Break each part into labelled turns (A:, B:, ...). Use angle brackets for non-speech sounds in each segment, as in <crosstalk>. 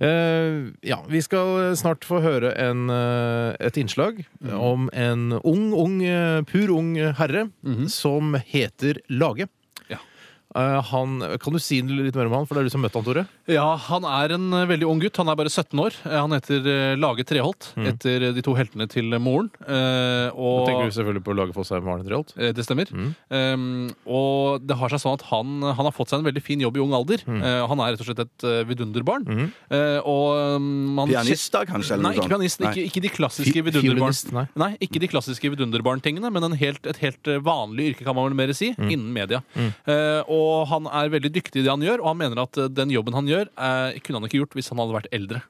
A: Eh, ja, vi skal snart få høre en, eh, et innslag om en ung, ung, eh, pur ung herre som heter Lage.
B: Ja.
A: Han, kan du si litt mer om han, for det er du som møtte han, Tore?
B: Ja, han er en eh, veldig ung gutt. Han er bare 17 år. Eh, Han heter eh, Lage Treholt, etter de to heltene til moren. Eh,
A: Da
B: og
A: tenker du selvfølgelig på Lage Fossheim og Arne Treholt.
B: Eh, Det stemmer. Um, og det har seg sånn at han, han har fått seg en veldig fin jobb i ung alder. Eh, han er rett og slett et vidunderbarn. Eh, og um, man
C: Pianist da, kanskje? Eller
B: Nei, ikke pianist. Ikke, ikke de klassiske vidunderbarn.
A: nei.
B: Nei, ikke de klassiske vidunderbarn-tingene, men en helt, et helt vanlig yrke, kan man vel mer si, innen media. Eh, og han er veldig dyktig i det han gjør, og han mener at den jobben han gjør, eh, kunne han ikke gjort hvis han hadde vært eldre.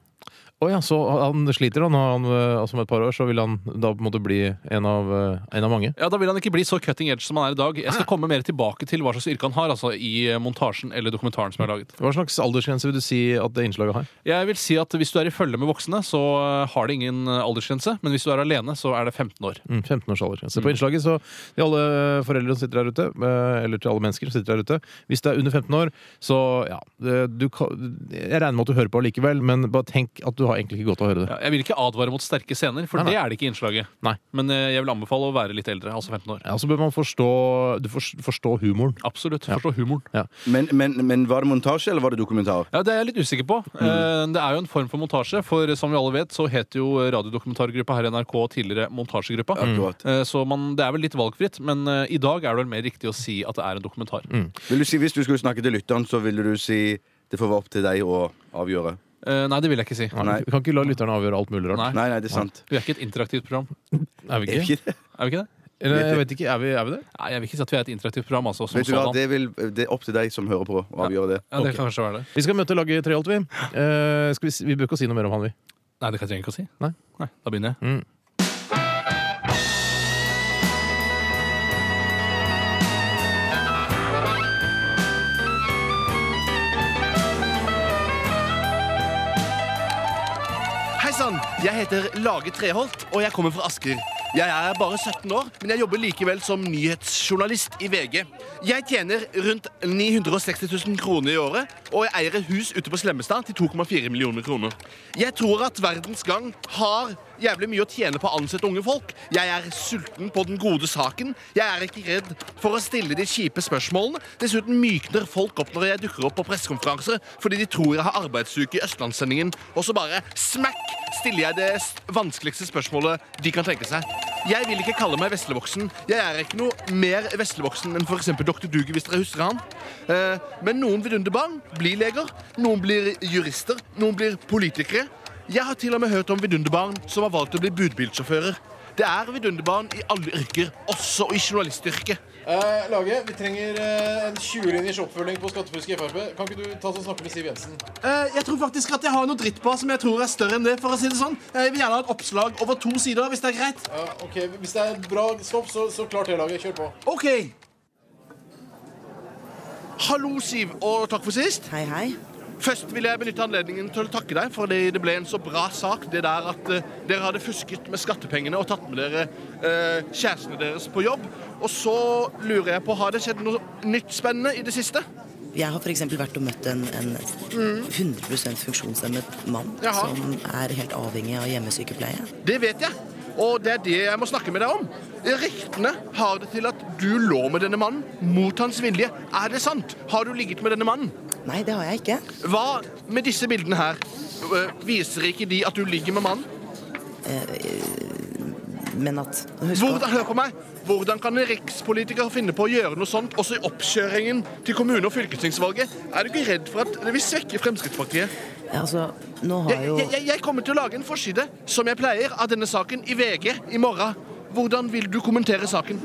A: Å ja, så han sliter han, han, eh, altså om et par år så vil han da på en måte bli en av, eh, en av mange?
B: Ja, Da vil han ikke bli så cutting edge som han er i dag. Jeg skal komme mer tilbake til hva slags yrke han har, altså i eh, montasjen eller dokumentaren som jeg har laget.
A: Hva slags aldersgrense vil du si at det innslaget har?
B: Jeg vil si at Hvis du er i følge med voksne, så har det ingen aldersgrense. Men hvis du er alene, så er det 15 år.
A: Mm, 15 års aldersgrense. På innslaget så til alle foreldre som sitter der ute, eller til alle mennesker som sitter der ute, hvis det er under 15 år, så ja du Jeg regner med at du hører på likevel, men bare tenk at du har egentlig ikke godt av å høre det.
B: Ja, jeg vil ikke advare mot sterke scener, for
A: Nei, nei.
B: det er det ikke i innslaget.
A: Nei.
B: Men eh, jeg vil anbefale å være litt eldre, altså 15 år.
A: Ja, Så bør man forstå, du forstå, humoren.
B: Absolutt. Forstå humoren.
C: Men, men, men var det montasje, eller var det dokumentar?
B: Ja, Det er jeg litt usikker på. Eh, Det er jo en form for montasje, for som vi alle vet, så het jo radiodokumentargruppa her i NRK tidligere Montasjegruppa.
C: Mm.
B: Eh, Så man, det er vel litt valgfritt, men eh, i dag er det vel mer riktig å si at det er en dokumentar.
C: Vil du si, Hvis du skulle snakke til lytteren, så ville du si det får være opp til deg å avgjøre?
B: Eh, Nei, det vil jeg ikke si.
C: Nei.
A: Vi kan ikke la lytterne avgjøre alt mulig rart.
B: Nei.
C: Nei, det er sant.
B: Vi er ikke et interaktivt program.
A: Er vi
C: Er
A: ikke?
C: ikke det?
B: Er vi ikke det?
A: Eller, jeg vet ikke, er vi, er vi det?
B: Nei, Jeg vil ikke si at vi er et interaktivt program. altså, som
C: Vet du hva,
B: sådan.
C: det, vil, det er opp til deg som hører på, å avgjøre det.
B: Ja, det kan kanskje være det.
A: Vi skal møte laget Treholt, vi. Eh, skal vi, vi bør ikke si noe mer om han, vi.
B: Nei, det kan jeg trenger ikke å si.
A: Nei.
B: Da begynner jeg.
A: Mm.
D: Jeg heter Lage Treholt, og jeg kommer fra Asker. Jeg er bare 17 år, men jeg jobber likevel som nyhetsjournalist i VG. Jeg tjener rundt 960 000 kroner i året, og jeg eier et hus ute på Slemmestad til 2,4 millioner kroner. Jeg tror at verdens gang har jævlig mye å tjene på å ansette unge folk. Jeg er sulten på den gode saken. Jeg er ikke redd for å stille de kjipe spørsmålene. Dessuten mykner folk opp når jeg dukker opp på pressekonferanser fordi de tror jeg har arbeidsuke i Østlandssendingen, og så bare smack stiller jeg det vanskeligste spørsmålet de kan tenke seg. Jeg vil ikke kalle meg veslevoksen. Jeg er ikke noe mer veslevoksen enn f.eks. Dr. Duge, hvis dere husker han. Eh, Men noen vidunderbarn blir leger, noen blir jurister, noen blir politikere. Jeg har til og med hørt om vidunderbarn som har valgt å bli budbilsjåfører. Det er vidunderbarn i alle yrker, også i journalistyrket.
A: Lage, vi trenger en 20-linjers oppfølging på skattefusk i Frp. Kan ikke du ta og snakke med Siv Jensen?
D: Eh, jeg tror faktisk at jeg har noe dritt på som jeg tror er større enn det. for å si det sånn. Jeg vil gjerne ha et oppslag over to sider, hvis det er greit.
A: Ja, ok, Hvis det er bra stopp, så, så klart det, Lage. Kjør på.
D: OK. Hallo, Siv, og takk for sist.
E: Hei, hei.
D: Først vil jeg benytte anledningen til å takke deg for det ble en så bra sak. Det der at eh, dere hadde fusket med skattepengene og tatt med dere eh, kjærestene deres på jobb. Og så lurer jeg på, har det skjedd noe nytt spennende i det siste?
E: Jeg har f.eks. vært og møtt en, en 100 funksjonshemmet mann
D: Jaha.
E: som er helt avhengig av hjemmesykepleie.
D: Det vet jeg. Og det er det jeg må snakke med deg om. Ryktene har det til at du lå med denne mannen mot hans vilje. Er det sant? Har du ligget med denne mannen?
E: Nei, det har jeg ikke.
D: Hva med disse bildene her? Øh, Viser ikke de at du ligger med mannen?
E: Men at
D: Hvordan, hør på meg. Hvordan kan en rikspolitiker finne på å gjøre noe sånt også i oppkjøringen til kommune- og fylkestingsvalget? Er du ikke redd for at det vil svekke Fremskrittspartiet?
E: altså, nå har
D: Jeg,
E: jo
D: jeg, jeg kommer til å lage en forside, som jeg pleier, av denne saken i VG i morgen. Hvordan vil du kommentere saken?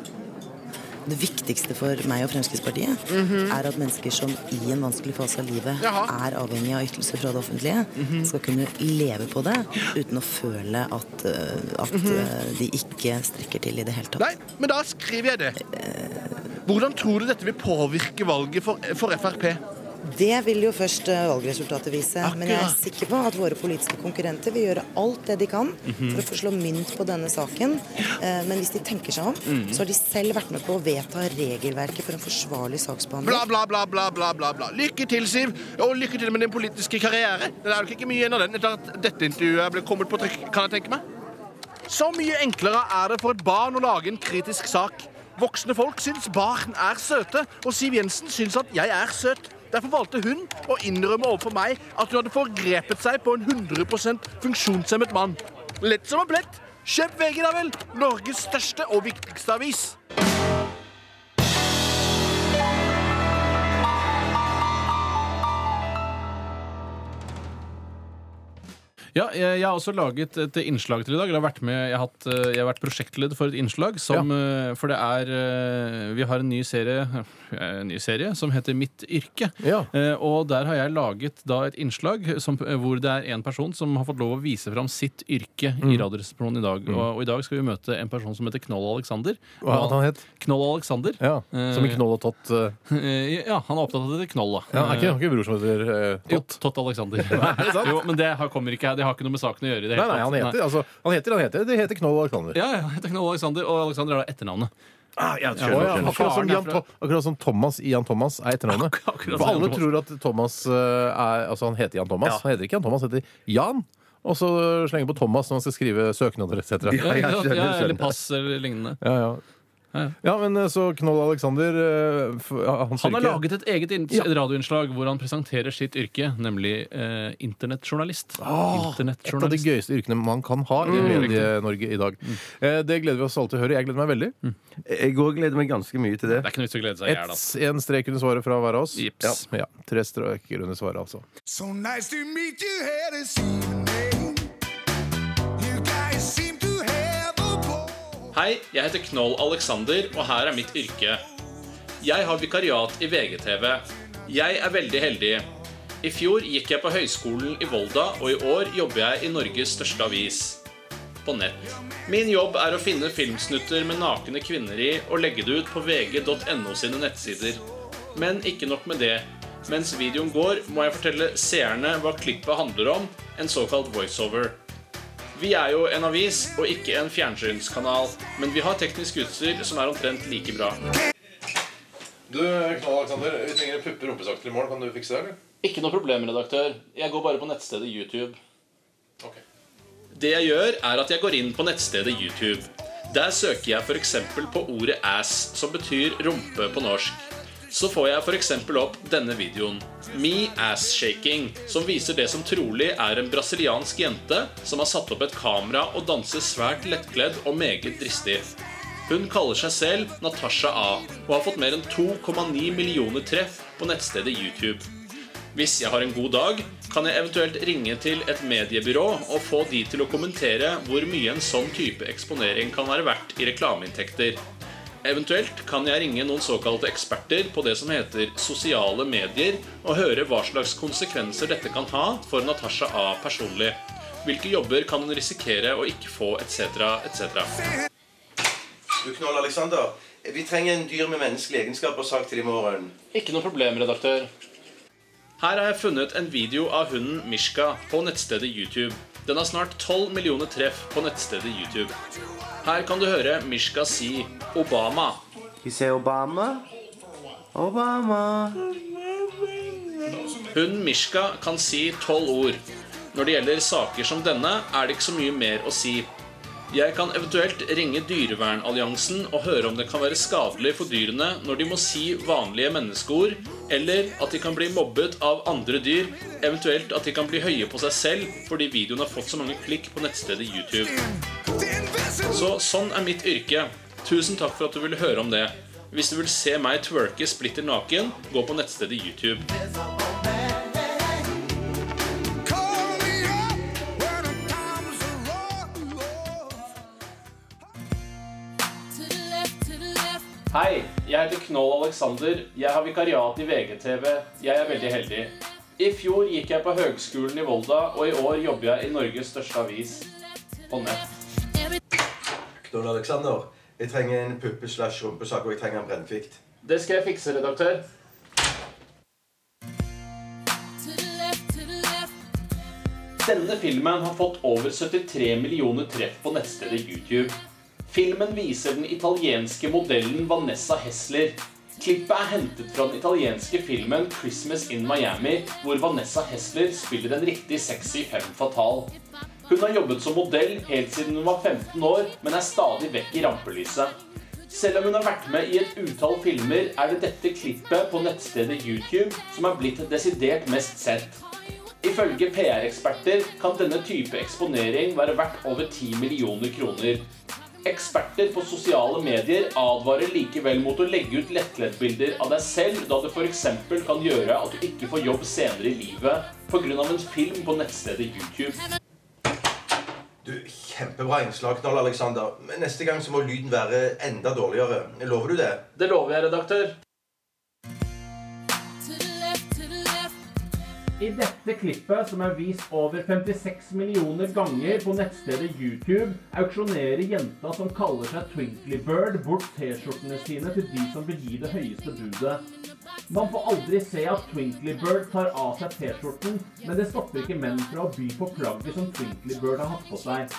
E: Det viktigste for meg og Fremskrittspartiet er at mennesker som i en vanskelig fase av livet.
D: Jaha.
E: Er avhengig av ytelser fra det offentlige, skal kunne leve på det uten å føle at, uh, at uh, de ikke strekker til i det hele tatt.
D: Nei, men da skriver jeg det. Hvordan tror du dette vil påvirke valget for, for Frp?
E: Det vil jo først eh, valgresultatet vise. Men jeg er sikker på at våre politiske konkurrenter vil gjøre alt det de kan
D: Mhm.
E: for å få slå mynt på denne saken. Eh, Men hvis de tenker seg om,
D: Mhm.
E: så har de selv vært med på å vedta regelverket for en forsvarlig saksbehandling.
D: Bla, bla, bla, bla, bla, bla, bla. Lykke til, Siv. Og lykke til med din politiske karriere. Det er nok ikke mye igjen av den etter at dette intervjuet ble kommet på trykk, kan jeg tenke meg. Så mye enklere er det for et barn å lage en kritisk sak. Voksne folk syns barn er søte, og Siv Jensen syns at jeg er søt. Derfor valgte hun å innrømme overfor meg at hun hadde forgrepet seg på en 100 funksjonshemmet mann. Lett som en plett. Kjøp VG, da vel. Norges største og viktigste avis.
B: Ja, jeg, jeg har også laget et innslag til i dag. Jeg har vært, med, jeg har hatt, eh, jeg har vært prosjektleder for et innslag som ja. For det er eh, Vi har en ny serie, eh, en ny serie som heter Mitt yrke.
A: Ja.
B: Eh, Og der har jeg laget da et innslag som, eh, hvor det er en person som har fått lov å vise fram sitt yrke i Radioresepsjonen i dag. Og, og i dag skal vi møte en person som heter Knoll Alexander.
A: Hva hadde han het?
B: Knoll Alexander.
A: Ja, Som i Knoll og Tott. eh.
B: Eh, Ja, han er opptatt av det Knoll, da.
A: Ja, er ikke, er ikke bror som heter eh,
B: Jo,
A: Tott?
B: Tott Alexander. <laughs>
A: det sant?
B: jo, men det kommer ikke her. Det har ikke noe med saken å gjøre. i det
A: Nei,
B: hele
A: nei, han
B: tatt.
A: heter, altså, han heter, han heter Det heter Knoll Alexander.
B: Ja, ja, jeg heter Knoll Alexander, og Alexander er da etternavnet.
C: Ah, ja, skjønner,
A: ja, akkurat, som Jan, akkurat som Thomas i Jan Thomas er etternavnet. For alle tror at Thomas eh, er Altså, han heter Jan Thomas. Han heter ikke Jan Thomas, han heter Jan. Og så slenger på Thomas når han skal skrive søknader etc.
C: Ja,
B: eller pass eller lignende.
A: Ja, ja.
B: Ja.
A: ja, men eh, så Knoll Alexander eh, hans
B: Han har
A: yrke-
B: laget et eget radioinnslag hvor han presenterer sitt yrke, nemlig eh, internettjournalist.
A: Ah, Et av de gøyeste yrkene man kan ha i Medie-Norge i dag. Eh, Det gleder vi oss alle til å høre. Jeg gleder meg veldig.
C: Jeg òg gleder meg ganske mye til det.
B: Det er ikke noe å glede seg i hjel, altså.
A: En strek under svaret fra hver av oss. Ja, ja, tre streker under svaret, altså.
F: So nice to meet you here this evening.
B: Hei, jeg heter Knoll Alexander, og her er mitt yrke. Jeg har vikariat i VGTV. Jeg er veldig heldig. I fjor gikk jeg på høyskolen i Volda, og i år jobber jeg i Norges største avis. På nett. Min jobb er å finne filmsnutter med nakne kvinner i og legge det ut på vg.no sine nettsider. Men ikke nok med det. Mens videoen går, må jeg fortelle seerne hva klippet handler om, en såkalt voiceover. Vi er jo en avis og ikke en fjernsynskanal, men vi har teknisk utstyr som er omtrent like bra.
A: Du, Knall Alexander, vi trenger puppe rumpesakter i morgen. Kan du fikse det, eller?
B: Ikke noe problem, redaktør. Jeg går bare på nettstedet YouTube.
A: Ok.
B: Det jeg gjør, er at jeg går inn på nettstedet YouTube. Der søker jeg f.eks. på ordet ass, som betyr rumpe på norsk. Så får jeg f.eks. opp denne videoen, Me Ass Shaking, som viser det som trolig er en brasiliansk jente som har satt opp et kamera og danser svært lettkledd og meget dristig. Hun kaller seg selv Natasha A og har fått mer enn 2,9 millioner treff på nettstedet YouTube. Hvis jeg har en god dag, kan jeg eventuelt ringe til et mediebyrå og få de til å kommentere hvor mye en sånn type eksponering kan være verdt i reklameinntekter. Eventuelt kan jeg ringe noen såkalte eksperter på det som heter sosiale medier, og høre hva slags konsekvenser dette kan ha for Natasha A personlig. Hvilke jobber kan hun risikere å ikke få, etc., etc.
C: Du, Knoll Alexander, vi trenger en dyr med menneskelige egenskaper sagt til i morgen.
B: Ikke noe problem, redaktør. Her har jeg funnet en video av hunden Mishka på nettstedet YouTube. Den har snart 12 millioner treff på nettstedet YouTube. Her kan du høre Mishka si Obama.
C: Vi ser Obama. Obama.
B: Hun Mishka kan si tolv ord. Når det gjelder saker som denne, er det ikke så mye mer å si. Jeg kan eventuelt ringe Dyrevernalliansen og høre om det kan være skadelig for dyrene når de må si vanlige menneskeord, eller at de kan bli mobbet av andre dyr, eventuelt at de kan bli høye på seg selv fordi videoen har fått så mange klikk på nettstedet YouTube. Så sånn er mitt yrke. Tusen takk for at du ville høre om det. Hvis du vil se meg twerke splitter naken, gå på nettstedet YouTube. Hei, jeg heter Knoll Alexander. Jeg har vikariat i VGTV. Jeg er veldig heldig. I fjor gikk jeg på Høgskolen i Volda, og i år jobber jeg i Norges største avis på nett.
C: Knoll Alexander, jeg trenger en puppe slash rumpesak, og jeg trenger en brennfikt.
B: Det skal jeg fikse, redaktør. Denne filmen har fått over 73 millioner treff på nettstedet YouTube. Filmen viser den italienske modellen Vanessa Hessler. Klippet er hentet fra den italienske filmen 'Christmas in Miami', hvor Vanessa Hessler spiller en riktig sexy fem fatal. Hun har jobbet som modell helt siden hun var 15 år, men er stadig vekk i rampelyset. Selv om hun har vært med i et utall filmer, er det dette klippet på nettstedet YouTube som er blitt desidert mest sett. Ifølge PR-eksperter kan denne type eksponering være verdt over 10 millioner kroner. Eksperter på sosiale medier advarer likevel mot å legge ut lettlettbilder av deg selv, da det f.eks. kan gjøre at du ikke får jobb senere i livet pga. en film på nettstedet YouTube.
C: Du, Kjempebra innslag, Knall Alexander. Men neste gang så må lyden være enda dårligere. Lover du det?
B: Det lover jeg, redaktør. I dette klippet, som er vist over 56 millioner ganger på nettstedet YouTube, auksjonerer jenta som kaller seg Twinkly Bird, bort T-skjortene sine til de som vil gi det høyeste budet. Man får aldri se at Twinkly Bird tar av seg T-skjorten, men det stopper ikke menn fra å by på plagget som Twinkly Bird har hatt på seg.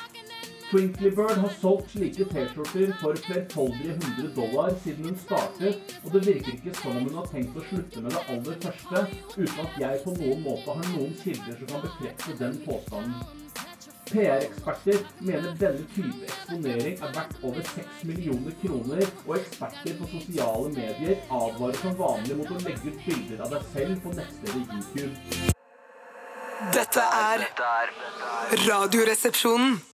B: Twinkly Bird har solgt slike T-skjorter for flerfoldige hundre dollar siden hun startet, og det virker ikke som om hun har tenkt å slutte med det aller første, uten at jeg på noen måte har noen kilder som kan bekrefte den påstanden. PR-eksperter mener denne type eksponering er verdt over 6 millioner kroner, og eksperter på sosiale medier advarer som vanlig mot å legge ut bilder av deg selv på nettstedet YouTube.
G: Dette er Radioresepsjonen.